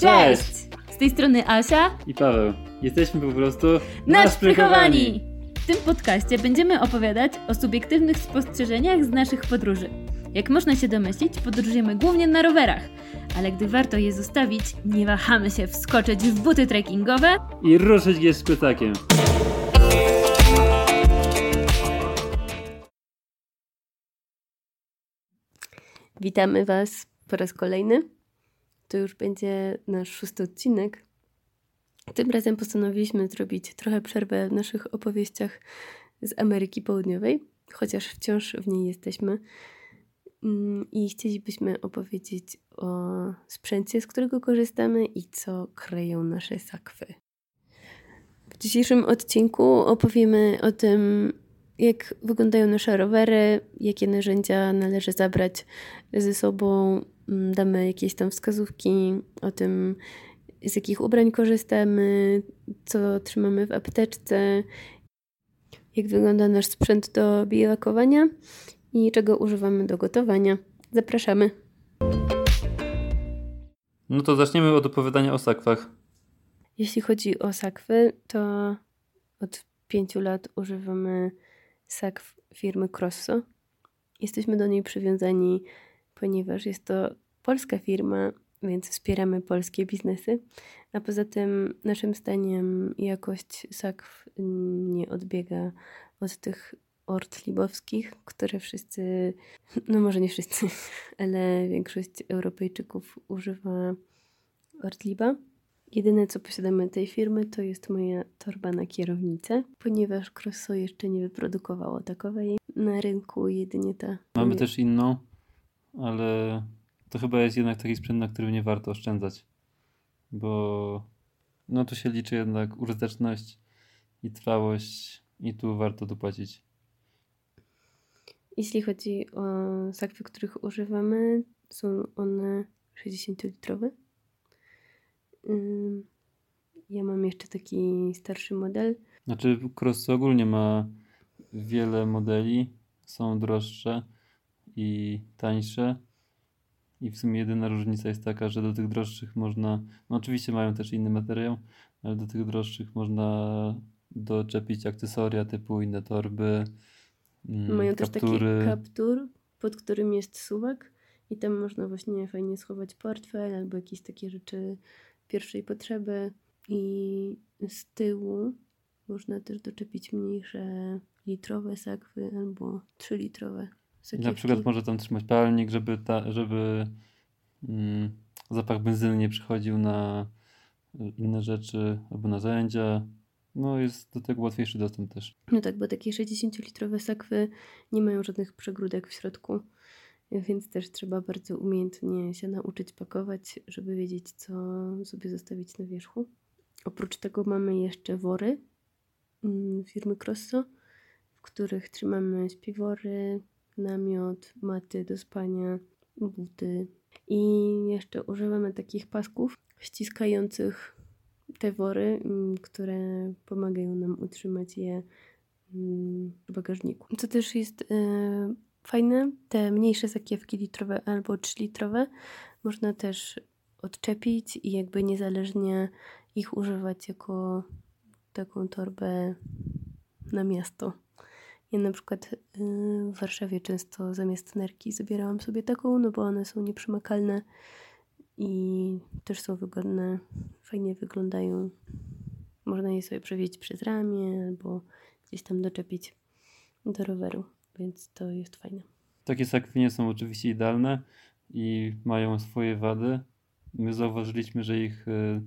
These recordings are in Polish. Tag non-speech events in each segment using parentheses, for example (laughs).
Cześć! Z tej strony Asia i Paweł. Jesteśmy po prostu Naszprychowani! W tym podcaście będziemy opowiadać o subiektywnych spostrzeżeniach z naszych podróży. Jak można się domyślić, podróżujemy głównie na rowerach, ale gdy warto je zostawić, nie wahamy się wskoczyć w buty trekkingowe i ruszyć je z pytakiem. Witamy Was po raz kolejny. To już będzie nasz szósty odcinek. Tym razem postanowiliśmy zrobić trochę przerwę w naszych opowieściach z Ameryki Południowej, chociaż wciąż w niej jesteśmy. Mm, I chcielibyśmy opowiedzieć o sprzęcie, z którego korzystamy i co kryją nasze sakwy. W dzisiejszym odcinku opowiemy o tym, jak wyglądają nasze rowery, jakie narzędzia należy zabrać ze sobą. Mm, damy jakieś tam wskazówki o tym, z jakich ubrań korzystamy, co trzymamy w apteczce, jak wygląda nasz sprzęt do biwakowania i czego używamy do gotowania. Zapraszamy. No to zaczniemy od opowiadania o sakwach. Jeśli chodzi o sakwy, to od pięciu lat używamy sakw firmy Crosso. Jesteśmy do niej przywiązani, ponieważ jest to polska firma, więc wspieramy polskie biznesy. A poza tym, naszym zdaniem, jakość sakw nie odbiega od tych ortlibowskich, które wszyscy, no może nie wszyscy, (laughs) ale większość Europejczyków używa ortliba. Jedyne co posiadamy tej firmy to jest moja torba na kierownicę, ponieważ Crosso jeszcze nie wyprodukowało takowej na rynku, jedynie ta. Mamy też inną, ale to chyba jest jednak taki sprzęt, na którym nie warto oszczędzać, bo no tu się liczy jednak użyteczność i trwałość i tu warto dopłacić. Jeśli chodzi o sakwy, których używamy, są one 60-litrowe. Ja mam jeszcze taki starszy model. Znaczy, Cross ogólnie ma wiele modeli, są droższe i tańsze. I w sumie jedyna różnica jest taka, że do tych droższych można, no oczywiście mają też inny materiał, ale do tych droższych można doczepić akcesoria typu inne torby, mm, Mają kaptury. też taki kaptur, pod którym jest suwak i tam można właśnie fajnie schować portfel albo jakieś takie rzeczy pierwszej potrzeby i z tyłu można też doczepić mniejsze litrowe sakwy albo 3-litrowe sakiewki. Na przykład może tam trzymać palnik, żeby, ta, żeby mm, zapach benzyny nie przychodził na inne rzeczy albo na zajęcia. No jest do tego łatwiejszy dostęp też. No tak, bo takie 60-litrowe sakwy nie mają żadnych przegródek w środku więc też trzeba bardzo umiejętnie się nauczyć pakować, żeby wiedzieć, co sobie zostawić na wierzchu. Oprócz tego mamy jeszcze wory mm, firmy Crosso, w których trzymamy śpiwory, namiot, maty do spania, buty. I jeszcze używamy takich pasków ściskających te wory, mm, które pomagają nam utrzymać je mm, w bagażniku. Co też jest e, fajne. Te mniejsze zakiewki litrowe albo 3-litrowe można też odczepić i jakby niezależnie ich używać jako taką torbę na miasto. Ja na przykład y, w Warszawie często zamiast nerki zabierałam sobie taką, no bo one są nieprzemakalne i też są wygodne, fajnie wyglądają. Można je sobie przewieźć przez ramię albo gdzieś tam doczepić do roweru więc to jest fajne. Takie sakwy nie są oczywiście idealne i mają swoje wady. My zauważyliśmy, że ich y,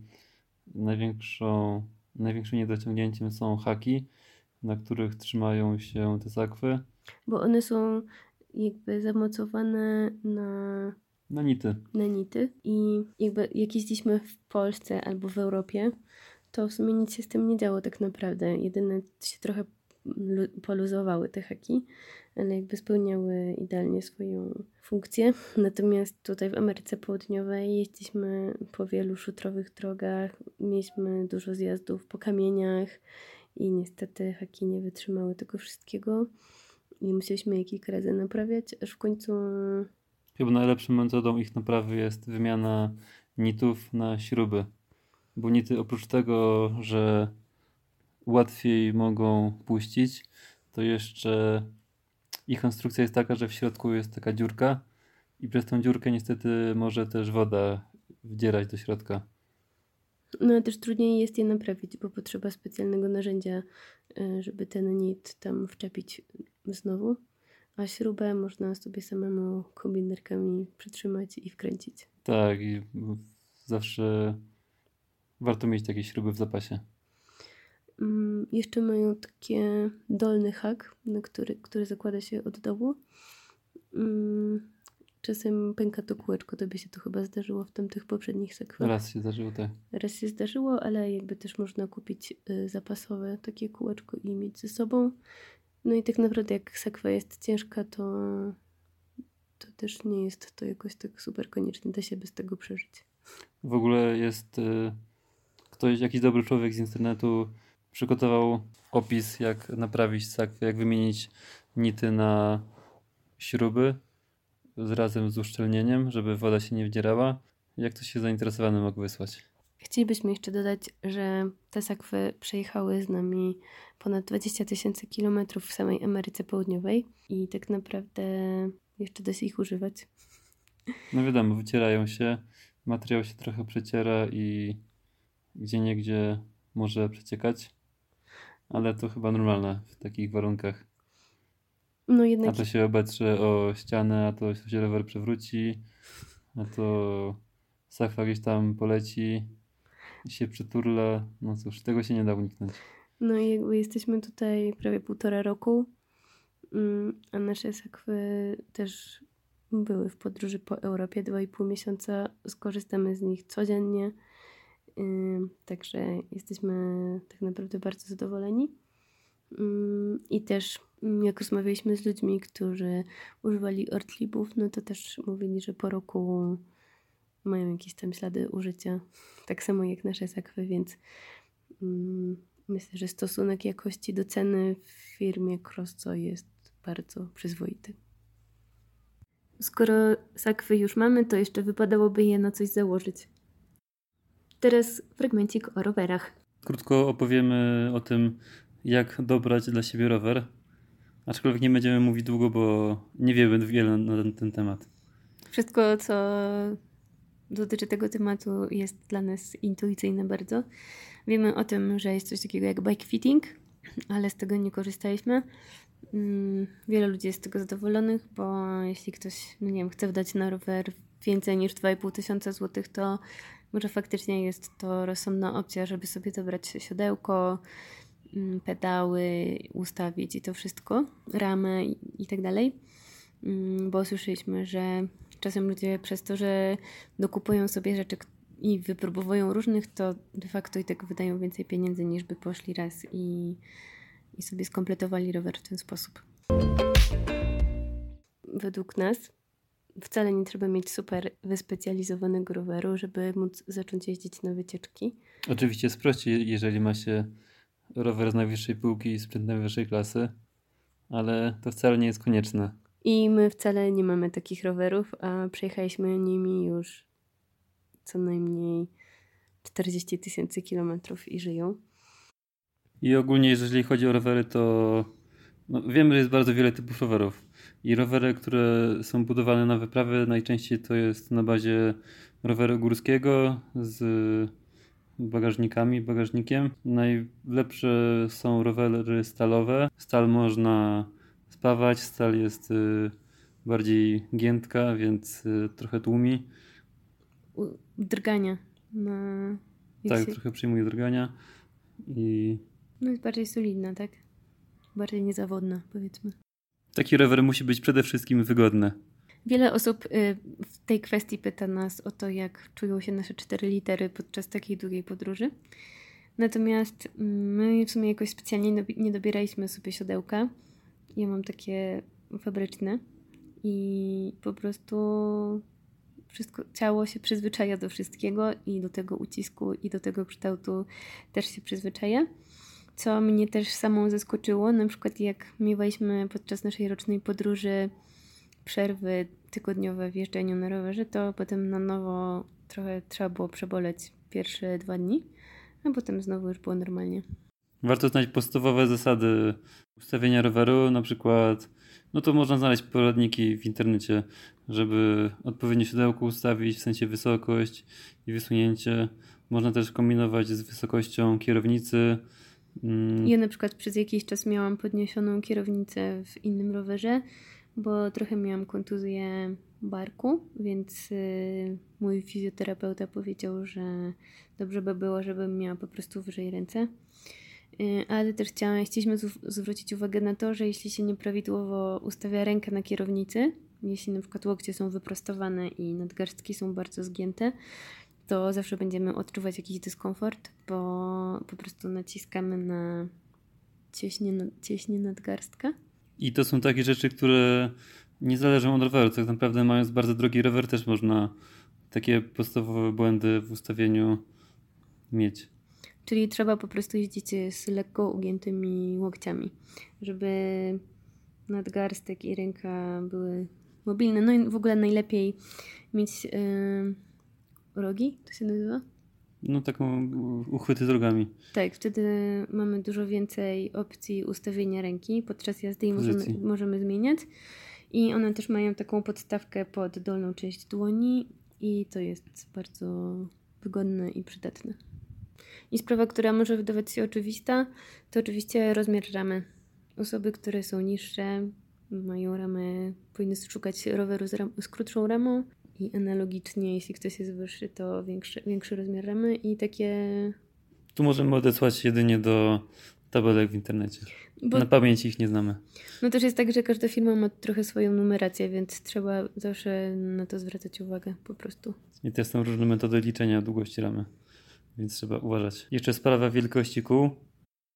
największą, największym niedociągnięciem są haki, na których trzymają się te sakwy. Bo one są jakby zamocowane na na nity. Na nity. I jakby jak jeździliśmy w Polsce albo w Europie, to w sumie nic się z tym nie działo tak naprawdę. Jedyne się trochę poluzowały te haki, ale jakby spełniały idealnie swoją funkcję. Natomiast tutaj w Ameryce Południowej jeździliśmy po wielu szutrowych drogach, mieliśmy dużo zjazdów po kamieniach i niestety haki nie wytrzymały tego wszystkiego i musieliśmy je kilka razy naprawiać, aż w końcu Chyba najlepszą metodą ich naprawy jest wymiana nitów na śruby. Bo nity oprócz tego, że łatwiej mogą puścić, to jeszcze ich konstrukcja jest taka, że w środku jest taka dziurka i przez tą dziurkę niestety może też woda wdzierać do środka. No ale też trudniej jest je naprawić, bo potrzeba specjalnego narzędzia, y, żeby ten nit tam wczepić znowu. A śrubę można sobie samemu kombinerkami przytrzymać i wkręcić. Tak, i zawsze warto mieć takie śruby w zapasie. Mm, Jeszcze mają takie dolny hak, na który, który zakłada się od dołu. Mm, Czasem pęka to kółeczko, to by się to chyba zdarzyło w tamtych poprzednich sekwach. Raz się zdarzyło tak. Raz się zdarzyło, ale jakby też można kupić y, zapasowe takie kółeczko i mieć ze sobą. No i tak naprawdę jak sakwa jest ciężka, to, to też nie jest to jakoś tak super koniecznie, da się bez tego przeżyć. W ogóle jest y, ktoś, jakiś dobry człowiek z internetu przygotował opis, jak naprawić sakwę, jak wymienić nity na śruby z razem z uszczelnieniem, żeby woda się nie wdzierała. Jak ktoś jest zainteresowany, mógł wysłać. Chcielibyśmy jeszcze dodać, że te sakwy przejechały z nami ponad 20 tysięcy kilometrów w samej Ameryce Południowej i tak naprawdę jeszcze da się ich używać. No wiadomo, wycierają się, materiał się trochę przeciera i gdzie niegdzie może przeciekać, ale to chyba normalne w takich warunkach. No A jednak to się obetrze o ścianę, a to się rower przewróci, a to sakwa gdzieś tam poleci i się przyturla. No cóż, tego się nie da uniknąć. No i jakby jesteśmy tutaj prawie półtora roku, mm, a nasze sakwy też były w podróży po Europie dwa i pół miesiąca. Skorzystamy z nich codziennie, także jesteśmy tak naprawdę bardzo zadowoleni. I też jak rozmawialiśmy z ludźmi, którzy używali ortlibów, no to też mówili, że po roku mają jakieś tam ślady użycia, (laughs) tak samo jak nasze sakwy, więc myślę, że stosunek jakości do ceny w firmie Crosso jest bardzo przyzwoity. Skoro sakwy już mamy, to jeszcze wypadałoby je na coś założyć. Teraz fragmencik o rowerach. Krótko opowiemy o tym, jak dobrać dla siebie rower. Aczkolwiek nie będziemy mówić długo, bo nie wiemy wiele na ten, ten temat. Wszystko, co dotyczy tego tematu, jest dla nas intuicyjne bardzo. Wiemy o tym, że jest coś takiego jak bike fitting, ale z tego nie korzystaliśmy. Mm, Wiele ludzi jest z tego zadowolonych, bo jeśli ktoś, no nie wiem, chce wydać na rower więcej niż 2,5 tysiąca złotych, to może faktycznie jest to rozsądna opcja, żeby sobie dobrać siodełko, mm, pedały, ustawić i to wszystko, ramę i, tak dalej. Mm, Bo słyszeliśmy, że czasem ludzie przez to, że dokupują sobie rzeczy i wypróbowują różnych, to de facto i tak wydają więcej pieniędzy niż by poszli raz i, i sobie skompletowali rower w ten sposób. Według nas wcale nie trzeba mieć super wyspecjalizowanego roweru, żeby móc zacząć jeździć na wycieczki. Oczywiście jest prościej, jeżeli ma się rower z najwyższej półki i sprzęt najwyższej klasy, ale to wcale nie jest konieczne. I my wcale nie mamy takich rowerów, a przejechaliśmy nimi już co najmniej 40 tysięcy kilometrów i żyją. I ogólnie, jeżeli chodzi o rowery, to no, wiemy, że jest bardzo wiele typów rowerów. I rowery, które są budowane na wyprawy, najczęściej to jest na bazie roweru górskiego z bagażnikami, bagażnikiem. Najlepsze są rowery stalowe. Stal można spawać, stal jest y, bardziej giętka, więc y, trochę tłumi. Drgania na... jak Tak, się- trochę przyjmuje drgania. I No jest bardziej solidna, tak? Bardziej niezawodna, powiedzmy. Taki rower musi być przede wszystkim wygodny. Wiele osób y, w tej kwestii pyta nas o to, jak czują się nasze cztery litery podczas takiej długiej podróży. Natomiast my w sumie jakoś specjalnie nie dobieraliśmy sobie siodełka. Ja mam takie fabryczne i po prostu wszystko, ciało się przyzwyczaja do wszystkiego i do tego ucisku i do tego kształtu też się przyzwyczaja. Co mnie też samą zaskoczyło, na przykład jak miewaliśmy podczas naszej rocznej podróży przerwy tygodniowe w jeżdżeniu na rowerze, to potem na nowo trochę trzeba było przeboleć pierwsze dwa dni, a potem znowu już było normalnie. Warto znać podstawowe zasady ustawienia roweru, na przykład, no to można znaleźć poradniki w internecie, żeby odpowiednio siodełko ustawić, w sensie wysokość i wysunięcie. Można też kombinować z wysokością kierownicy. Mm, Ja na przykład przez jakiś czas miałam podniesioną kierownicę w innym rowerze, bo trochę miałam kontuzję barku, więc y, mój fizjoterapeuta powiedział, że dobrze by było, żebym miała po prostu wyżej ręce. Y, Ale też chciałam, chcieliśmy zw- zwrócić uwagę na to, że jeśli się nieprawidłowo ustawia rękę na kierownicy, jeśli na przykład łokcie są wyprostowane i nadgarstki są bardzo zgięte, to zawsze będziemy odczuwać jakiś dyskomfort, bo po prostu naciskamy na cieśnie, cieśnie nadgarstka. I to są takie rzeczy, które nie zależą od roweru. Tak naprawdę mając bardzo drogi rower też można takie podstawowe błędy w ustawieniu mieć. Czyli trzeba po prostu jeździć z lekko ugiętymi łokciami, żeby nadgarstek i ręka były mobilne. No i w ogóle najlepiej mieć yy, rogi, to się nazywa? No taką uchwyty drogami. Tak, wtedy mamy dużo więcej opcji ustawienia ręki podczas jazdy i możemy, możemy zmieniać. I one też mają taką podstawkę pod dolną część dłoni i to jest bardzo wygodne i przydatne. I sprawa, która może wydawać się oczywista, to oczywiście rozmiar ramy. Osoby, które są niższe, mają ramę, powinny szukać roweru z, ram, z krótszą ramą i analogicznie, jeśli ktoś jest wyższy, to większy, większy rozmiar ramy i takie... Tu możemy odesłać jedynie do tabelek w internecie. Bo Na pamięć ich nie znamy. No też jest tak, że każda firma ma trochę swoją numerację, więc trzeba zawsze na to zwracać uwagę po prostu. I też są różne metody liczenia długości ramy, więc trzeba uważać. Jeszcze sprawa wielkości kół.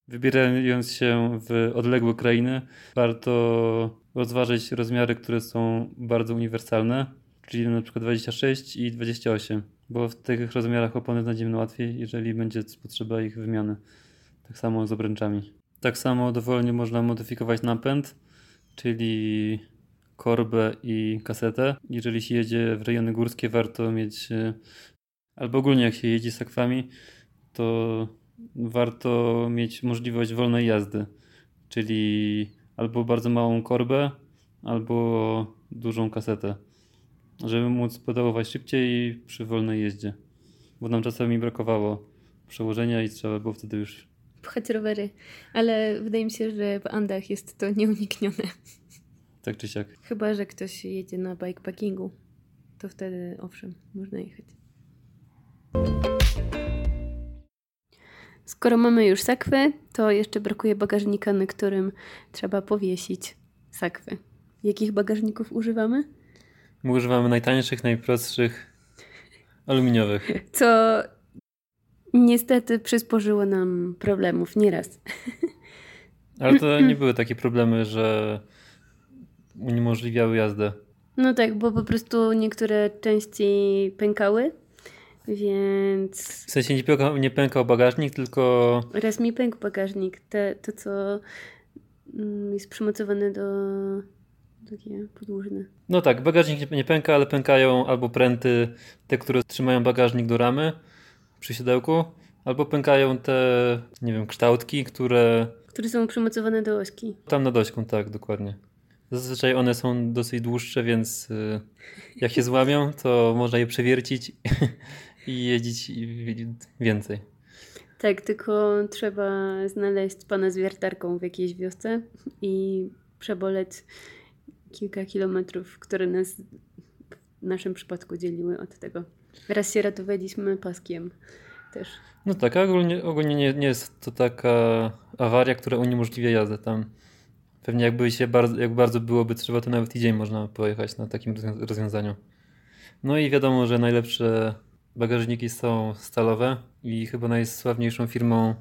Wybierając się w odległe krainy, warto rozważyć rozmiary, które są bardzo uniwersalne, czyli na przykład 26 i 28, bo w tych rozmiarach opony znajdziemy łatwiej, jeżeli będzie potrzeba ich wymiany. Tak samo z obręczami. Tak samo dowolnie można modyfikować napęd, czyli korbę i kasetę. Jeżeli się jedzie w rejony górskie, warto mieć, e, albo ogólnie jak się jeździ sakwami, to warto mieć możliwość wolnej jazdy, czyli albo bardzo małą korbę, albo dużą kasetę, żeby móc pedałować szybciej przy wolnej jeździe. Bo nam czasami brakowało przełożenia i trzeba było wtedy już Pchać rowery, ale wydaje mi się, że w Andach jest to nieuniknione. tak czy siak. Chyba, że ktoś jedzie na bikepackingu, to wtedy owszem, można jechać. Skoro mamy już sakwy, to jeszcze brakuje bagażnika, na którym trzeba powiesić sakwy. Jakich bagażników używamy? My używamy najtańszych, najprostszych, aluminiowych. Co niestety przysporzyło nam problemów nieraz. Ale to (laughs) nie były takie problemy, że uniemożliwiały jazdę. No tak, bo po prostu niektóre części pękały, więc W sensie nie pękał, nie pękał bagażnik, tylko raz mi pękł bagażnik. Te, to, co mm, jest przymocowane do takie podłużne. No tak, bagażnik nie, pęka, ale pękają albo pręty, te, które trzymają bagażnik do ramy przy siodełku, albo pękają te, nie wiem, kształtki, które Które są przymocowane do ośki. tam nad ośką, tak, dokładnie. Zazwyczaj one są dosyć dłuższe, więc y, jak się złamią, to można je przewiercić (laughs) i jeździć więcej. Tak, tylko trzeba znaleźć pana z wiertarką w jakiejś wiosce i przeboleć kilka kilometrów, które nas w naszym przypadku dzieliły od tego. Raz się ratowaliśmy paskiem też. No tak, a ogólnie, ogólnie nie, nie jest to taka awaria, która uniemożliwia jazdę tam. Pewnie jakby się bardzo, jak bardzo byłoby trzeba, to nawet tydzień można pojechać na takim rozwią- rozwiązaniu. No i wiadomo, że najlepsze bagażniki są stalowe i chyba najsławniejszą firmą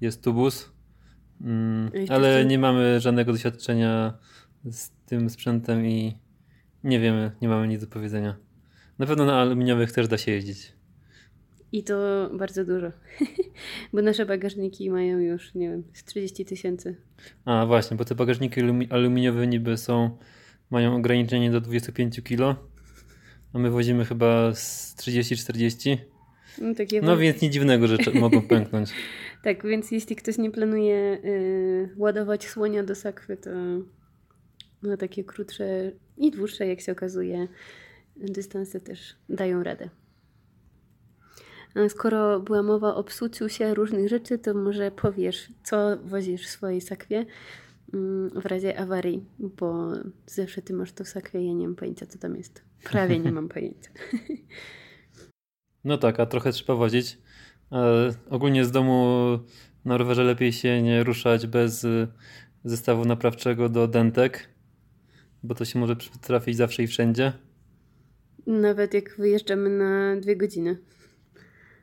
jest Tubus. Mm, ale nie mamy żadnego doświadczenia z tym sprzętem i nie wiemy, nie mamy nic do powiedzenia. Na pewno na aluminiowych też da się jeździć. I to bardzo dużo. (laughs) Bo nasze bagażniki mają już, nie wiem, z 30 tysięcy. A właśnie, bo te bagażniki alumi- aluminiowe niby są mają ograniczenie do 25 kg, a my wozimy chyba z 30-40. No, takie No więc nic dziwnego, że mogą (laughs) pęknąć. Tak, więc jeśli ktoś nie planuje y, ładować słonia do sakwy, to na takie krótsze i dłuższe, jak się okazuje, dystanse też dają radę. Skoro była mowa o psuciu się różnych rzeczy, to może powiesz, co wozisz w swojej sakwie mm, w razie awarii, bo zawsze ty masz to w sakwie, ja nie mam pojęcia, co tam jest. Prawie nie mam (laughs) pojęcia. No tak, a trochę trzeba wozić. Ale ogólnie z domu na rowerze lepiej się nie ruszać bez y, zestawu naprawczego do dentek, bo to się może trafić zawsze i wszędzie. Nawet jak wyjeżdżamy na dwie godziny.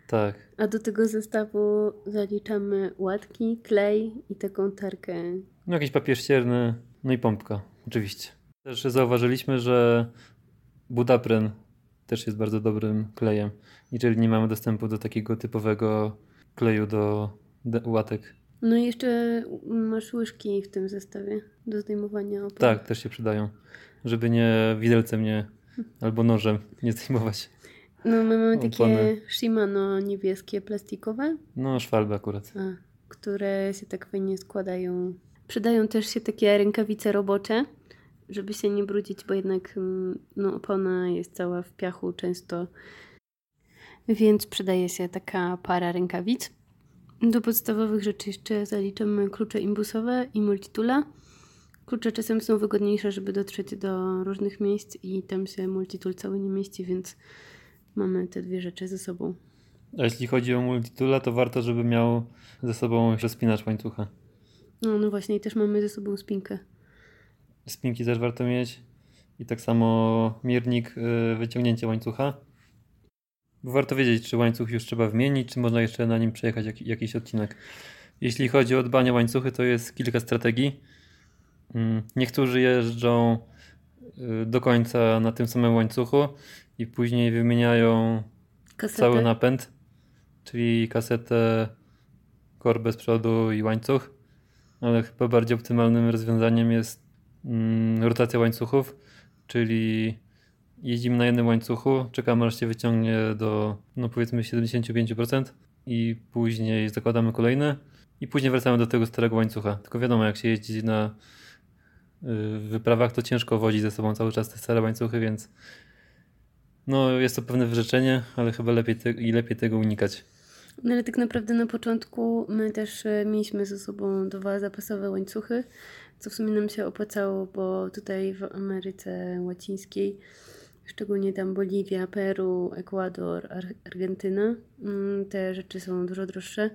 Tak. A do tego zestawu zaliczamy łatki, klej i taką tarkę. No jakiś papier ścierny, no i pompka, oczywiście. Też zauważyliśmy, że Budapren też jest bardzo dobrym klejem. Jeżeli nie mamy dostępu do takiego typowego kleju do łatek. No i jeszcze masz łyżki w tym zestawie do zdejmowania opon. Tak, też się przydają. Żeby nie widelcem nie, albo nożem nie zdejmować. No my mamy takie Opony. Shimano niebieskie, plastikowe, No, szwalby akurat. a, które się tak fajnie składają. Przydają też się takie rękawice robocze, żeby się nie brudzić, bo jednak mm, no, opona jest cała w piachu często. Więc przydaje się taka para rękawic. Do podstawowych rzeczy jeszcze zaliczamy klucze imbusowe i multitula. Klucze czasem są wygodniejsze, żeby dotrzeć do różnych miejsc i tam się multitool cały nie mieści, więc mamy te dwie rzeczy ze sobą. A jeśli chodzi o multitula, to warto, żeby miał ze sobą rozpinacz łańcucha. No, no właśnie, i też mamy ze sobą spinkę. Spinki też warto mieć. I tak samo miernik y, wyciągnięcia łańcucha. Warto wiedzieć, czy łańcuch już trzeba wymienić, czy można jeszcze na nim przejechać jak, jakiś odcinek. Jeśli chodzi o dbanie o łańcuchy, to jest kilka strategii. Mm, Niektórzy jeżdżą y, do końca na tym samym łańcuchu i później wymieniają cały napęd, czyli kasetę, korbę z przodu i łańcuch, ale chyba bardziej optymalnym rozwiązaniem jest mm, rotacja łańcuchów, czyli jeździmy na jednym łańcuchu, czekamy aż się wyciągnie do no powiedzmy 75% i później zakładamy kolejny i później wracamy do tego starego łańcucha. Tylko wiadomo, jak się jeździ na y, wyprawach, to ciężko wozić ze sobą cały czas te stare łańcuchy, więc no, jest to pewne wyrzeczenie, ale chyba lepiej, te, i lepiej tego unikać. No ale tak naprawdę na początku my też e, mieliśmy ze sobą dwa zapasowe łańcuchy, co w sumie nam się opłacało, bo tutaj w Ameryce Łacińskiej, szczególnie tam Boliwia, Peru, Ekwador, Ar- Argentyna, mm, te rzeczy są dużo droższe.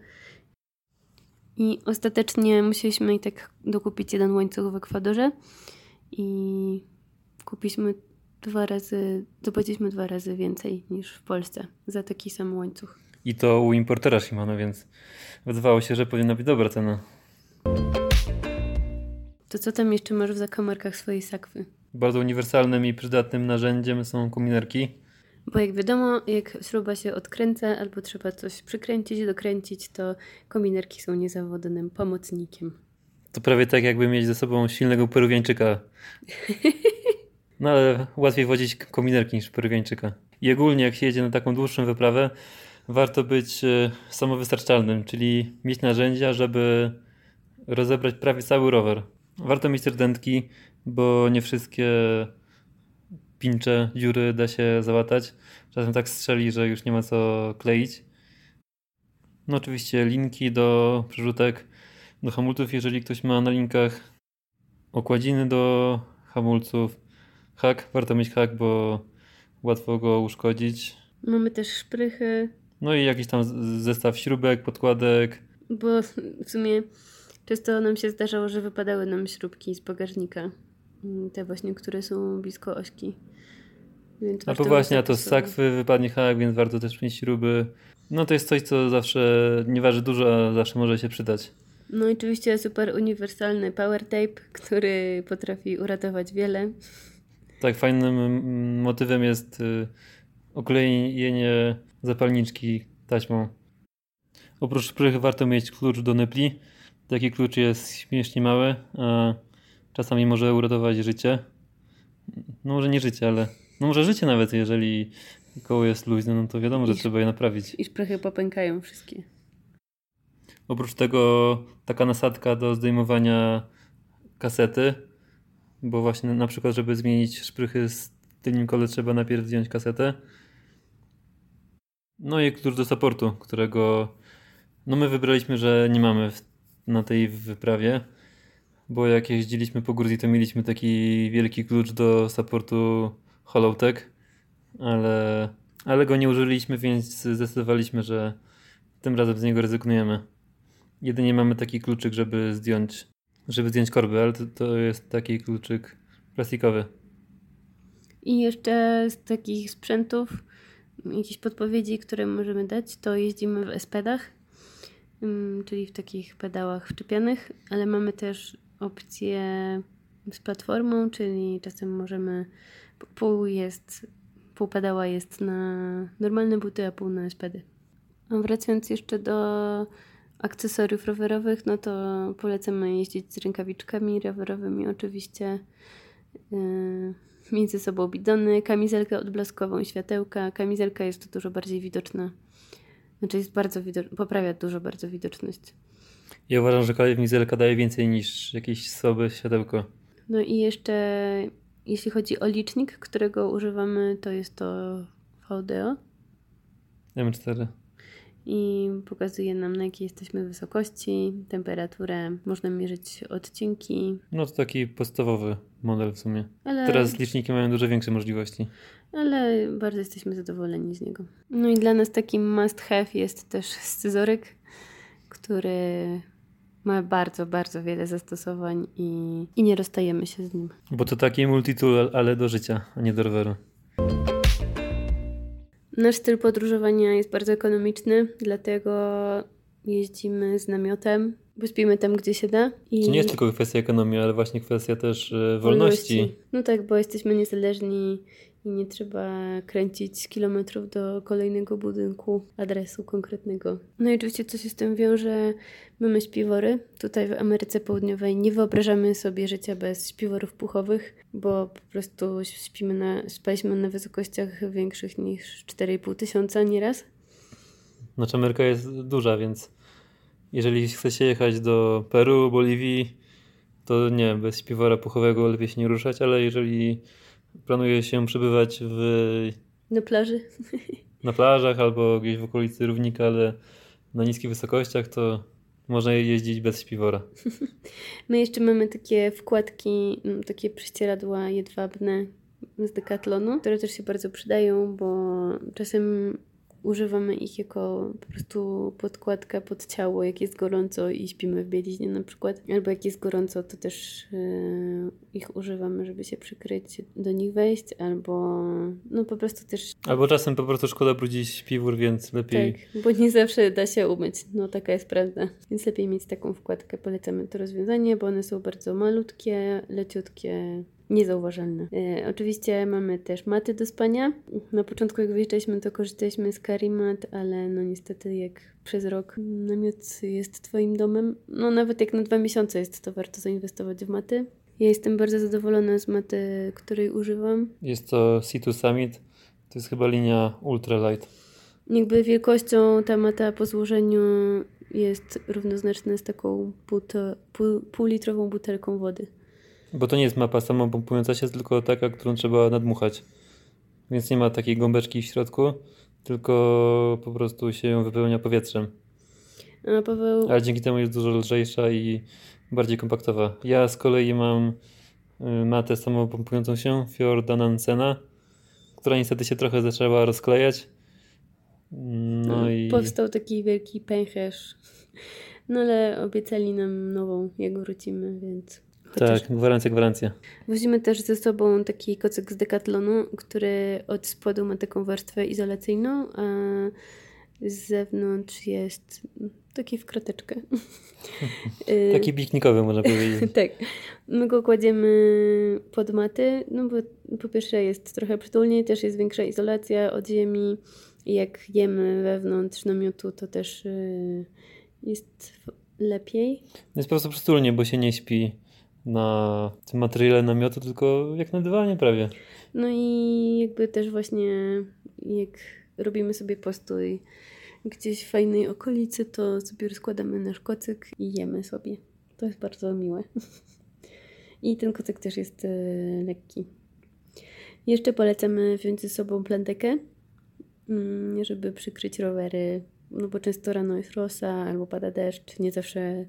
I ostatecznie musieliśmy i tak dokupić jeden łańcuch w Ekwadorze i kupiliśmy dwa razy, zapłaciliśmy dwa razy więcej niż w Polsce za taki sam łańcuch. I to u importera Shimano, więc wydawało się, że powinna być dobra cena. To co tam jeszcze masz w zakamarkach swojej sakwy? Bardzo uniwersalnym i przydatnym narzędziem są kominerki. Bo jak wiadomo, jak śruba się odkręca albo trzeba coś przykręcić, dokręcić, to kominerki są niezawodnym pomocnikiem. To prawie tak, jakby mieć ze sobą silnego peruwiańczyka. No ale łatwiej wodzić kominerki niż peruwiańczyka. I ogólnie, jak się jedzie na taką dłuższą wyprawę, warto być e, samowystarczalnym, czyli mieć narzędzia, żeby rozebrać prawie cały rower. Warto mieć też dętki, bo nie wszystkie pincze, dziury da się załatać. Czasem tak strzeli, że już nie ma co kleić. No oczywiście linki do przerzutek, do hamulców, jeżeli ktoś ma na linkach okładziny do hamulców. Hak, warto mieć hak, bo łatwo go uszkodzić. Mamy też szprychy, No i jakiś tam zestaw śrubek, podkładek. bo w sumie często nam się zdarzało, że wypadały nam śrubki z bagażnika. Mm, Te właśnie, które są blisko ośki. Więc A warto to właśnie, a to z sakwy wypadnie hak, więc warto też mieć śruby. No to jest coś, co zawsze nie waży dużo, a zawsze może się przydać. No i oczywiście super uniwersalny power tape, który potrafi uratować wiele. Tak, fajnym motywem jest y, oklejenie zapalniczki taśmą. Oprócz szprych warto mieć klucz do nepli. Taki klucz jest śmiesznie mały, a czasami może uratować życie. no może nie życie, ale no może życie nawet, jeżeli koło jest luźne, no to wiadomo, że I- trzeba je naprawić. I szprychy popękają wszystkie. Oprócz tego taka nasadka do zdejmowania kasety, bo właśnie na przykład, żeby zmienić szprychy z tylnym kole trzeba najpierw zdjąć kasetę. No i klucz do supportu, którego no my wybraliśmy, że nie mamy w, na tej wyprawie, bo jak jeździliśmy po Gruzji, to mieliśmy taki wielki klucz do supportu Holotech, ale, ale go nie użyliśmy, więc zdecydowaliśmy, że tym razem z niego rezygnujemy. Jedynie mamy taki kluczyk, żeby zdjąć, żeby zdjąć korby, ale to, to jest taki kluczyk plastikowy. I jeszcze z takich sprzętów, jakieś podpowiedzi, które możemy dać, to jeździmy w S-pedach, ym, czyli w takich pedałach wczepianych, ale mamy też opcję z platformą, czyli czasem możemy, pół jest, pół pedała jest na normalne buty, a pół na S-pedy. A wracając jeszcze do akcesoriów rowerowych, no to polecamy jeździć z rękawiczkami rowerowymi oczywiście. Yy, mieć ze sobą bidony, kamizelkę odblaskową, światełka. Kamizelka jest dużo bardziej widoczna. Znaczy jest bardzo widoczna, poprawia dużo bardzo widoczność. Ja uważam, że kamizelka daje więcej niż jakieś słabe światełko. No i jeszcze jeśli chodzi o licznik, którego używamy, to jest to VDO M4. i pokazuje nam na jakiej jesteśmy wysokości, temperaturę, można mierzyć odcinki, No to taki podstawowy model w sumie. ale... Teraz liczniki mają dużo większe możliwości. ale bardzo jesteśmy zadowoleni z niego. No i dla nas takim must have jest też scyzoryk, który ma bardzo, bardzo wiele zastosowań i, i nie rozstajemy się z nim. Bo to taki multitool, ale do życia, a nie do roweru. Nasz styl podróżowania jest bardzo ekonomiczny, dlatego jeździmy z namiotem, bo spimy tam, gdzie się da. I To nie jest tylko kwestia ekonomii, ale właśnie kwestia też e, wolności. No tak, bo jesteśmy niezależni i nie trzeba kręcić kilometrów do kolejnego budynku, adresu konkretnego. No i oczywiście co się z tym wiąże, mamy śpiwory. Tutaj w Ameryce Południowej nie wyobrażamy sobie życia bez śpiworów puchowych, bo po prostu śpimy na, spaliśmy na wysokościach większych niż 4,5 tysiąca nieraz. Znaczy Ameryka jest duża, więc jeżeli chce się jechać do Peru, Boliwii, to nie, bez śpiwora puchowego lepiej się nie ruszać, ale jeżeli planuje się przebywać w, Na plaży. na plażach albo gdzieś w okolicy równika, ale na niskich wysokościach, to można jeździć bez śpiwora. My jeszcze mamy takie wkładki, mm, takie prześcieradła jedwabne z Decathlonu, które też się bardzo przydają, bo czasem używamy ich jako po prostu podkładka pod ciało, jak jest gorąco i śpimy w bieliźnie na przykład. Albo jak jest gorąco, to też yy, ich używamy, żeby się przykryć, do nich wejść, albo no po prostu też Albo czasem po prostu szkoda brudzić śpiwór, więc lepiej tak, bo nie zawsze da się umyć. No taka jest prawda. Więc lepiej mieć taką wkładkę. Polecamy to rozwiązanie, bo one są bardzo malutkie, leciutkie, niezauważalne. E, oczywiście mamy też maty do spania. Na początku jak wyjeżdżaliśmy, to korzystaliśmy z Karimat, ale no niestety jak przez rok namiot jest Twoim domem, no nawet jak na dwa miesiące jest, to warto zainwestować w maty. Ja jestem bardzo zadowolona z maty, której używam. jest to C2 Summit. To jest chyba linia ultralight. Jakby wielkością ta mata po złożeniu jest równoznaczna z taką półlitrową butelką wody. Bo to nie jest mapa samopompująca się, tylko taka, którą trzeba nadmuchać. Więc nie ma takiej gąbeczki w środku, tylko po prostu się ją wypełnia powietrzem. A Paweł, Ale dzięki temu jest dużo lżejsza i bardziej kompaktowa. Ja z kolei mam y, matę samopompującą się Fjorda Nansena, która niestety się trochę zaczęła rozklejać. No i powstał taki wielki pęcherz. No ale obiecali nam nową, jak wrócimy, więc... Chociaż tak, gwarancja, gwarancja. Wozimy też ze sobą taki kocyk z Decathlonu, który od spodu ma taką warstwę izolacyjną, a z zewnątrz jest taki w krateczkę. Y, (laughs) Taki piknikowy można powiedzieć. (laughs) tak. My go kładziemy pod maty, no bo po pierwsze jest trochę przytulniej, też jest większa izolacja od ziemi. Jak jemy wewnątrz namiotu, to też y, jest lepiej. Jest po prostu przytulnie, bo się nie śpi na tym materiale namiotu, tylko jak na dywanie prawie. No i jakby też właśnie jak robimy sobie postój gdzieś w fajnej okolicy, to sobie rozkładamy nasz kocyk i jemy sobie. To jest bardzo miłe. (laughs) I ten kocyk też jest e, lekki. Jeszcze polecamy wziąć ze sobą plantekę, mm, żeby przykryć rowery, no bo często rano jest rosa albo pada deszcz. Nie zawsze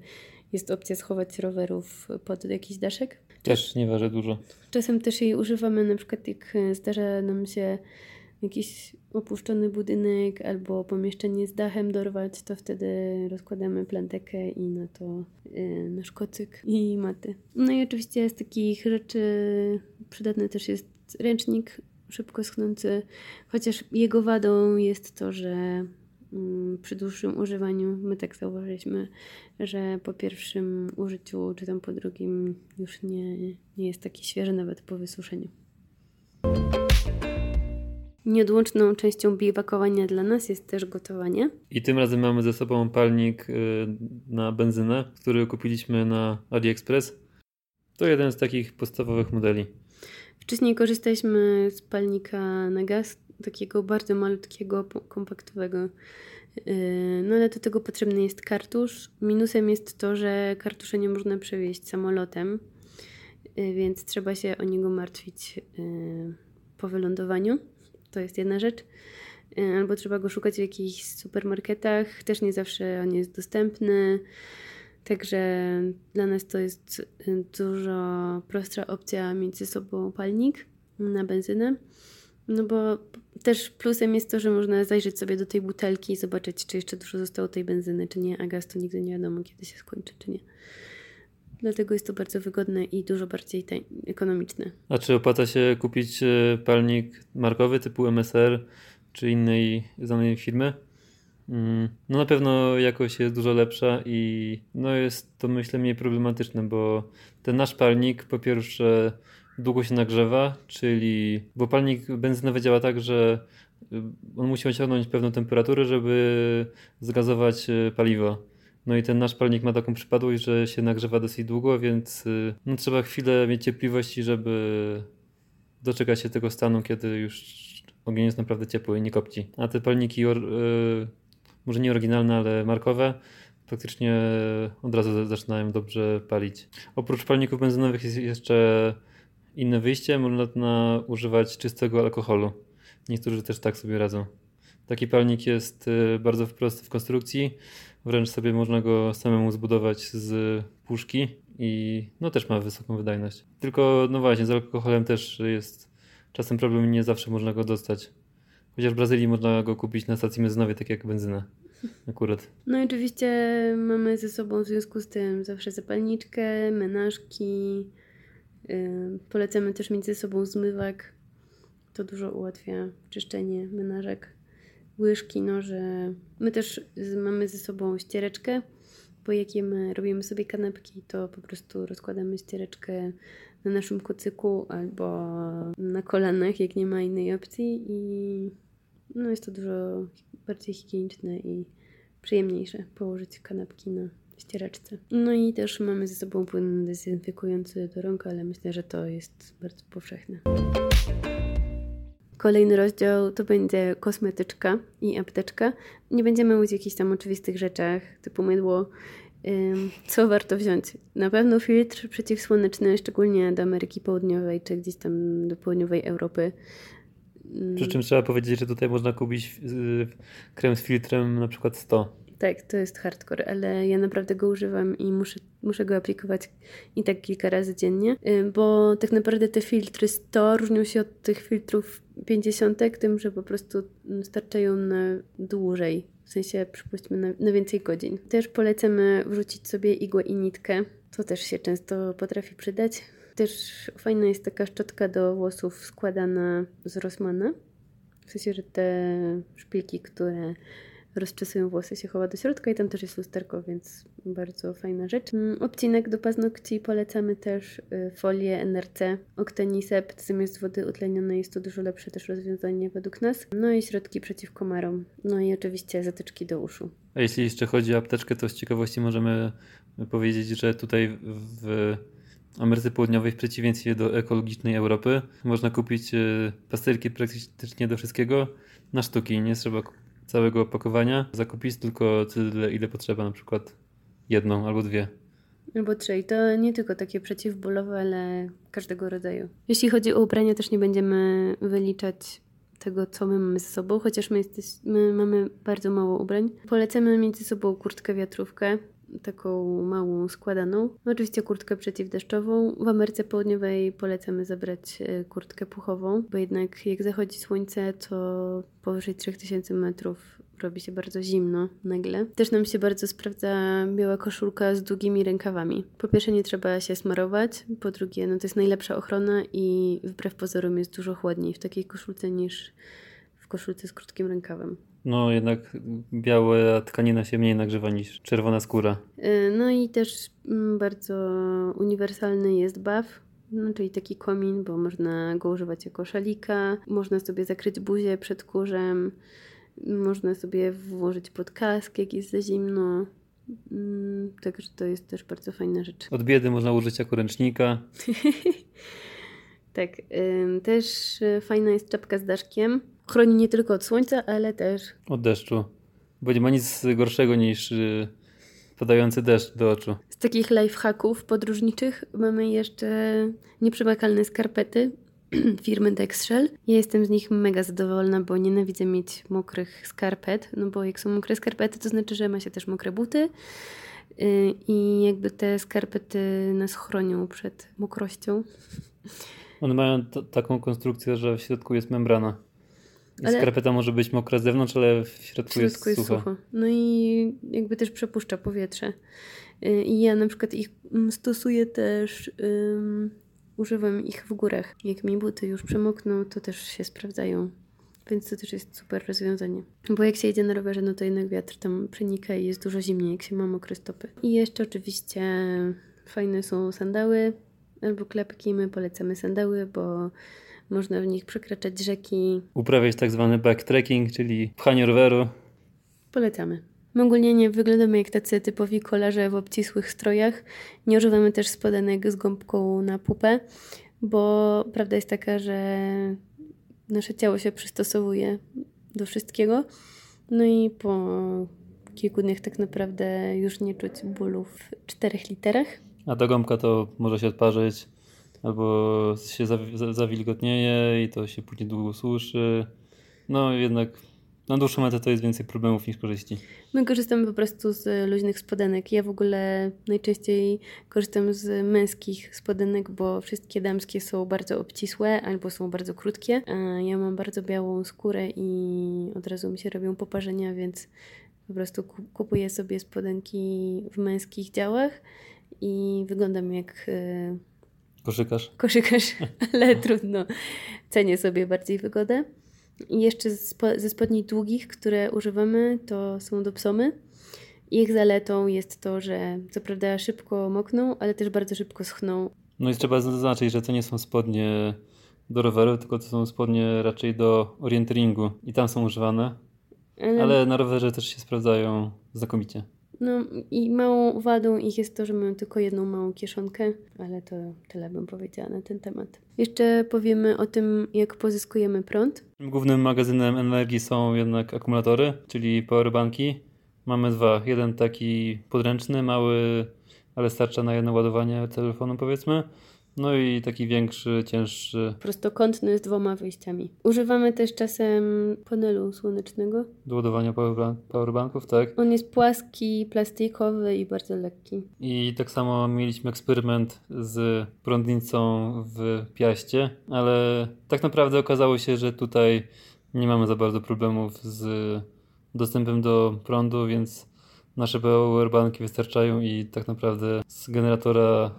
jest opcja schować rowerów pod jakiś daszek. Też nie waży dużo. Czasem też jej używamy, na przykład jak zdarza nam się jakiś opuszczony budynek albo pomieszczenie z dachem dorwać, to wtedy rozkładamy plantekę i na to yy, nasz kocyk i maty. No i oczywiście z takich rzeczy przydatny też jest ręcznik szybko schnący, chociaż jego wadą jest to, że przy dłuższym używaniu my tak zauważyliśmy, że po pierwszym użyciu czy tam po drugim już nie, nie jest taki świeży nawet po wysuszeniu. Nieodłączną częścią biwakowania dla nas jest też gotowanie. I tym razem mamy ze sobą palnik y, na benzynę, który kupiliśmy na AliExpress. To jeden z takich podstawowych modeli. Wcześniej korzystaliśmy z palnika na gaz, takiego bardzo malutkiego, kompaktowego. Y, no ale do tego potrzebny jest kartusz. Minusem jest to, że kartusza nie można przewieźć samolotem, y, więc trzeba się o niego martwić po wylądowaniu. To jest jedna rzecz. E, albo trzeba go szukać w jakichś supermarketach. Też nie zawsze on jest dostępny. Także dla nas to jest e, dużo prostsza opcja mieć ze sobą palnik na benzynę. No bo też plusem jest to, że można zajrzeć sobie do tej butelki i zobaczyć, czy jeszcze dużo zostało tej benzyny, czy nie, a gaz to nigdy nie wiadomo, kiedy się skończy, czy nie. Dlatego jest to bardzo wygodne i dużo bardziej ekonomiczne. A czy opłaca się kupić e, palnik markowy typu MSR czy innej znanej firmy? Mm, no na pewno jakość jest dużo lepsza i no jest to myślę mniej problematyczne, bo ten nasz palnik po pierwsze długo się nagrzewa, czyli bo palnik benzynowy działa tak, że y, on musi osiągnąć pewną temperaturę, żeby zgazować e, paliwo. No i ten nasz palnik ma taką przypadłość, że się nagrzewa dosyć długo, więc y, no, trzeba chwilę mieć cierpliwości, żeby doczekać się tego stanu, kiedy już ogień jest naprawdę ciepły i nie kopci. A te palniki, y, może nie oryginalne, ale markowe, praktycznie od razu zaczynają dobrze palić. Oprócz palników benzynowych jest jeszcze inne wyjście, można używać czystego alkoholu. Niektórzy też tak sobie radzą. Taki palnik jest y, bardzo prosty w konstrukcji Wręcz sobie można go samemu zbudować z puszki i no też ma wysoką wydajność. Tylko no właśnie, z alkoholem też jest czasem problem nie zawsze można go dostać. Chociaż w Brazylii można go kupić na stacji benzynowej, tak jak benzynę. Akurat. No i oczywiście mamy ze sobą w związku z tym zawsze zapalniczkę, menażki. Polecamy też mieć ze sobą zmywak. To dużo ułatwia czyszczenie menażek łyżki, noże. My też mamy ze sobą ściereczkę, bo jak jemy, robimy sobie kanapki, to po prostu rozkładamy ściereczkę na naszym kocyku albo na kolanach, jak nie ma innej opcji i no jest to dużo bardziej higieniczne i przyjemniejsze położyć kanapki na ściereczce. No i też mamy ze sobą płyn dezynfekujący do rąk, ale myślę, że to jest bardzo powszechne. Kolejny rozdział to będzie kosmetyczka i apteczka. Nie będziemy mówić o jakichś tam oczywistych rzeczach, typu mydło. Co warto wziąć? Na pewno filtr przeciwsłoneczny, szczególnie do Ameryki Południowej, czy gdzieś tam do południowej Europy. Przy czym trzeba powiedzieć, że tutaj można kupić krem z filtrem na przykład 100 tak, to jest hardcore, ale ja naprawdę go używam i muszę, muszę go aplikować i tak kilka razy dziennie, y, bo tak naprawdę te filtry 100 różnią się od tych filtrów 50, tym, że po prostu starczają na dłużej, w sensie przypuśćmy na, na więcej godzin. Też polecamy wrzucić sobie igłę i nitkę, to też się często potrafi przydać. Też fajna jest taka szczotka do włosów składana z Rossmana, w sensie, że te szpilki, które rozczesują włosy, się chowa do środka i tam też jest lusterko, więc bardzo fajna rzecz. Mm, obcinek do paznokci polecamy też y, folię NRC Octenisept zamiast wody utlenionej jest to dużo lepsze też rozwiązanie według nas. No i środki przeciw komarom. No i oczywiście zatyczki do uszu. A jeśli jeszcze chodzi o apteczkę, to z ciekawości możemy powiedzieć, że tutaj w Ameryce Południowej, w przeciwieństwie do ekologicznej Europy, można kupić e, pastelki praktycznie do wszystkiego na sztuki. Nie trzeba całego opakowania zakupić, tylko tyle, ile potrzeba, na przykład jedną albo dwie. Albo trzy. I to nie tylko takie przeciwbólowe, ale każdego rodzaju. Jeśli chodzi o ubrania, też nie będziemy wyliczać tego, co my mamy ze sobą, chociaż my, jesteś, my mamy bardzo mało ubrań. Polecamy mieć ze sobą kurtkę wiatrówkę, taką małą składaną. Oczywiście kurtkę przeciwdeszczową. W Ameryce Południowej polecamy zabrać e, kurtkę puchową, bo jednak jak zachodzi słońce, to powyżej 3000 metrów robi się bardzo zimno nagle. Też nam się bardzo sprawdza biała koszulka z długimi rękawami. Po pierwsze nie trzeba się smarować, po drugie no to jest najlepsza ochrona i wbrew pozorom jest dużo chłodniej w takiej koszulce niż w koszulce z krótkim rękawem. No jednak biała tkanina się mniej nagrzewa niż czerwona skóra. Y, no i też mm, bardzo uniwersalny jest baw, no, czyli taki komin, bo można go używać jako szalika, można sobie zakryć buzię przed kurzem, można sobie włożyć pod kask, jak jest za zimno. Mm, także to jest też bardzo fajna rzecz. Od biedy można użyć jako ręcznika. (laughs) tak, też y, fajna jest czapka z daszkiem. Chroni nie tylko od słońca, ale też od deszczu. Bo nie ma nic gorszego niż y, padający deszcz do oczu. Z takich lifehacków podróżniczych mamy jeszcze nieprzemakalne skarpety (clears throat) firmy Dexshell. Ja jestem z nich mega zadowolona, bo nienawidzę mieć mokrych skarpet, no bo jak są mokre skarpety, to znaczy, że ma się też mokre buty y, i jakby te skarpety nas chronią przed mokrością. One mają taką konstrukcję, że w środku jest membrana. Ale... Skarpeta może być mokra z zewnątrz, ale w środku, w środku jest, jest sucho. No i jakby też przepuszcza powietrze. Y, I ja na przykład ich mm, stosuję też, um, używam ich w górach. Jak mi buty już przemokną, to też się sprawdzają. Więc to też jest super rozwiązanie. Bo jak się jedzie na rowerze, no to jednak wiatr tam przenika i jest dużo zimniej, jak się ma mokre stopy. I jeszcze oczywiście fajne są sandały albo klepki. My polecamy sandały, bo można w nich przekraczać rzeki. Uprawiać tak zwany backtracking, czyli pchanie roweru. Polecamy. My ogólnie nie wyglądamy jak tacy typowi kolarze w obcisłych strojach. Nie używamy też spodenek z gąbką na pupę, bo prawda jest taka, że nasze ciało się przystosowuje do wszystkiego. No i po kilku dniach tak naprawdę już nie czuć bólu w czterech literach. A ta gąbka to może się odparzyć albo się zawilgotnieje i to się później długo suszy. No jednak na dłuższą metę to jest więcej problemów niż korzyści. My korzystamy po prostu z luźnych spodenek. Ja w ogóle najczęściej korzystam z męskich spodenek, bo wszystkie damskie są bardzo obcisłe albo są bardzo krótkie. Ja mam bardzo białą skórę i od razu mi się robią poparzenia, więc po prostu kupuję sobie spodenki w męskich działach i wyglądam jak y, Koszykarz? Koszykarz, (laughs) ale trudno. Cenię sobie bardziej wygodę. I jeszcze ze spodni długich, które używamy, to są dopsomy. Ich zaletą jest to, że co prawda szybko mokną, ale też bardzo szybko schną. No i trzeba zaznaczyć, że to nie są spodnie do roweru, tylko to są spodnie raczej do orienteringu i tam są używane. Ale, ale na rowerze też się sprawdzają znakomicie. No i małą wadą ich jest to, że mamy tylko jedną małą kieszonkę, ale to tyle bym powiedziała na ten temat. Jeszcze powiemy o tym, jak pozyskujemy prąd. Głównym magazynem energii są jednak akumulatory, czyli powerbanki. Mamy dwa. Jeden taki podręczny, mały, ale starcza na jedno ładowanie telefonu powiedzmy no i taki większy, cięższy. Prostokątny z dwoma wyjściami. Używamy też czasem panelu słonecznego. Do ładowania powerbanków, tak. On jest płaski, plastikowy i bardzo lekki. I tak samo mieliśmy eksperyment z prądnicą w Piaście, ale tak naprawdę okazało się, że tutaj nie mamy za bardzo problemów z dostępem do prądu, więc nasze powerbanki wystarczają i tak naprawdę z generatora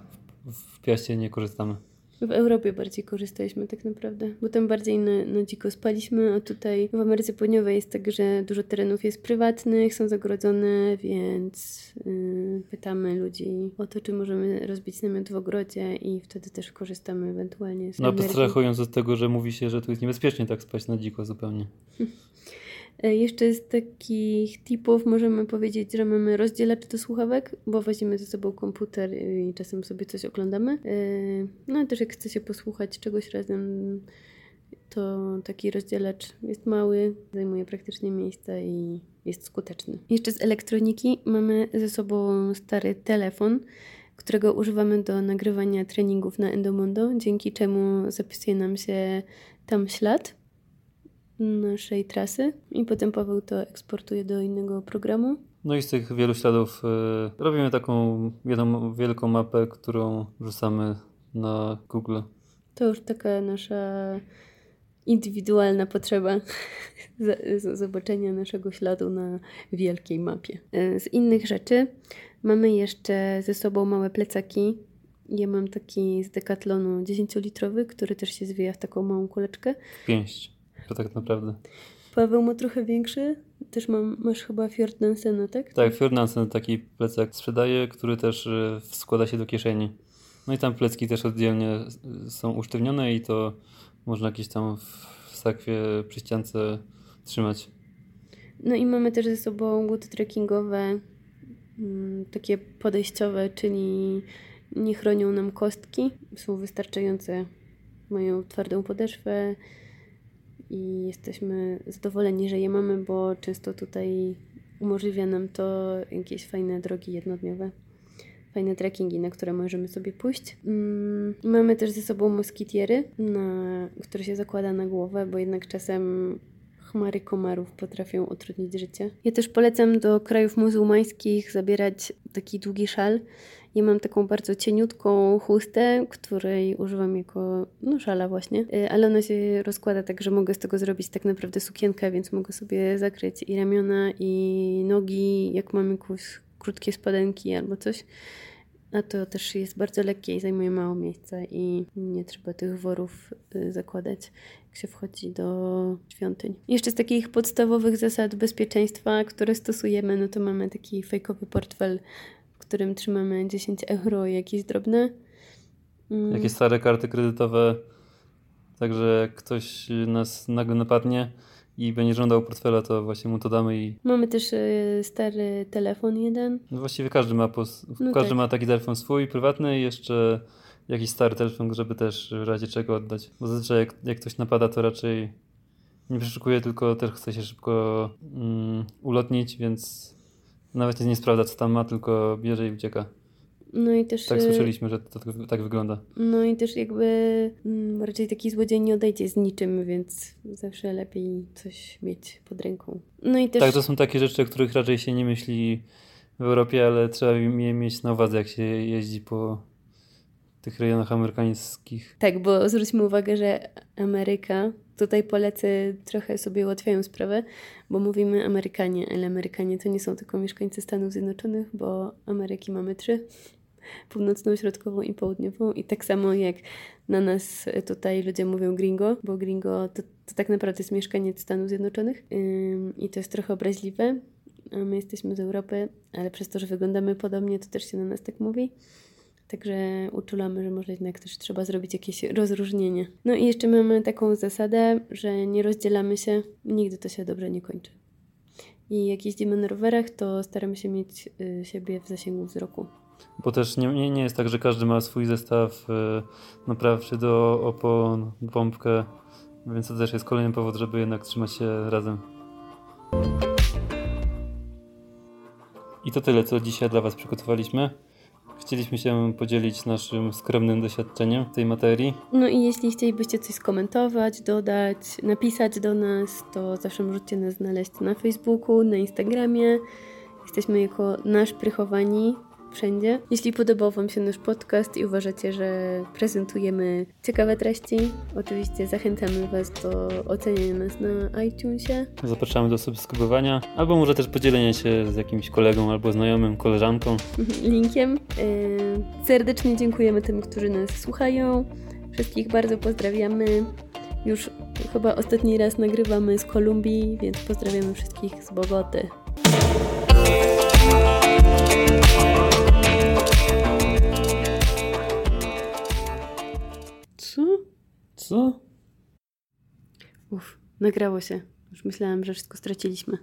w Piaście nie korzystamy. W Europie bardziej korzystaliśmy tak naprawdę, bo tam bardziej na, na dziko spaliśmy, a tutaj w Ameryce Południowej jest tak, że dużo terenów jest prywatnych, są zagrodzone, więc yy, pytamy ludzi o to, czy możemy rozbić namiot w ogrodzie i wtedy też korzystamy ewentualnie z No abstrahując od tego, że mówi się, że tu jest niebezpiecznie tak spać na dziko zupełnie. (laughs) E, Jeszcze z takich tipów możemy powiedzieć, że mamy rozdzielacz do słuchawek, bo weźmiemy ze sobą komputer i czasem sobie coś oglądamy. E, No a też jak chce się posłuchać czegoś razem, to taki rozdzielacz jest mały, zajmuje praktycznie miejsce i jest skuteczny. Jeszcze z elektroniki mamy ze sobą stary telefon, którego używamy do nagrywania treningów na Endomondo, dzięki czemu zapisuje nam się tam ślad naszej trasy i potem Paweł to eksportuje do innego programu. No i z tych wielu śladów y, robimy taką jedną wielką mapę, którą wrzucamy na Google. To już taka nasza indywidualna potrzeba (laughs) zobaczenia naszego śladu na wielkiej mapie. E, Z innych rzeczy mamy jeszcze ze sobą małe plecaki. Ja mam taki z Decathlonu 10-litrowy, który też się zwija w taką małą kuleczkę. Pięść, tak naprawdę. Paweł ma trochę większy. Też mam, masz chyba Fjord Nansena, tak? Tak, Fjordnansen taki plecak sprzedaje, który też y, składa się do kieszeni. No i tam plecki też oddzielnie y, są usztywnione i to można jakieś tam w sakwie przy ściance trzymać. No i mamy też ze sobą buty trekkingowe, mm, takie podejściowe, czyli nie chronią nam kostki, są wystarczające, mają twardą podeszwę i jesteśmy zadowoleni, że je mamy, bo często tutaj umożliwia nam to jakieś fajne drogi jednodniowe. Fajne trekkingi, na które możemy sobie pójść. Mm, Mamy też ze sobą moskitiery, na, które się zakłada na głowę, bo jednak czasem chmary komarów potrafią utrudnić życie. Ja też polecam do krajów muzułmańskich zabierać taki długi szal. Ja mam taką bardzo cieniutką chustę, której używam jako no, szala właśnie, Y, ale ona się rozkłada tak, że mogę z tego zrobić tak naprawdę sukienkę, więc mogę sobie zakryć i ramiona, i nogi, jak mam jakieś krótkie spodenki albo coś. A to też jest bardzo lekkie i zajmuje mało miejsca i nie trzeba tych worów y, zakładać, jak się wchodzi do świątyń. Jeszcze z takich podstawowych zasad bezpieczeństwa, które stosujemy, no to mamy taki fejkowy portfel, którym trzymamy 10 euro i jakieś drobne. Mm, Jakieś stare karty kredytowe, także jak ktoś nas nagle napadnie i będzie żądał portfela, to właśnie mu to damy i Mamy też y, stary telefon jeden. no właściwie każdy ma, pos... No każdy tak. ma taki telefon swój, prywatny i jeszcze jakiś stary telefon, żeby też w razie czego oddać. Bo zazwyczaj jak, jak ktoś napada, to raczej nie przeszukuje, tylko też chce się szybko mm, ulotnić, więc nawet nie sprawdza, co tam ma, tylko bierze i ucieka. No i też Tak y, słyszeliśmy, że to tak- tak wygląda. No i też jakby mm, raczej taki złodziej nie odejdzie z niczym, więc zawsze lepiej coś mieć pod ręką. No i też Tak, to są takie rzeczy, o których raczej się nie myśli w Europie, ale trzeba je mieć na uwadze, jak się jeździ po tych rejonach amerykańskich. tak, bo zwróćmy uwagę, że Ameryka, tutaj Polacy trochę sobie ułatwiają sprawę, bo mówimy Amerykanie, ale Amerykanie to nie są tylko mieszkańcy Stanów Zjednoczonych, bo Ameryki mamy trzy. Północną, środkową i południową. I tak samo jak na nas tutaj ludzie mówią gringo, bo gringo to, to tak naprawdę jest mieszkaniec Stanów Zjednoczonych. Ym, I to jest trochę obraźliwe. A my jesteśmy z Europy, ale przez to, że wyglądamy podobnie, to też się na nas tak mówi. Także uczulamy, że może jednak też trzeba zrobić jakieś rozróżnienie. No i jeszcze mamy taką zasadę, że nie rozdzielamy się, nigdy to się dobrze nie kończy. I jak jeździmy na rowerach, to staramy się mieć y, siebie w zasięgu wzroku. Bo też nie, nie, nie jest tak, że każdy ma swój zestaw e, naprawczy do opon, pompkę, więc to też jest kolejny powód, żeby jednak trzymać się razem. I to tyle, co dzisiaj dla Was przygotowaliśmy. Chcieliśmy się podzielić naszym skromnym doświadczeniem w tej materii. No i jeśli chcielibyście coś skomentować, dodać, napisać do nas, to zawsze możecie nas znaleźć na Facebooku, na Instagramie. Jesteśmy jako Nasz Prychowani wszędzie. Jeśli podobał Wam się nasz podcast i uważacie, że prezentujemy ciekawe treści, oczywiście zachęcamy Was do oceniania nas na iTunesie. Zapraszamy do subskrybowania, albo może też podzielenia się z jakimś kolegą albo znajomym, koleżanką. (laughs) linkiem. Yy, Serdecznie dziękujemy tym, którzy nas słuchają. Wszystkich bardzo pozdrawiamy. Już chyba ostatni raz nagrywamy z Kolumbii, więc pozdrawiamy wszystkich z Bogoty. Co? Uff, nagrało się. Już myślałam, że wszystko straciliśmy.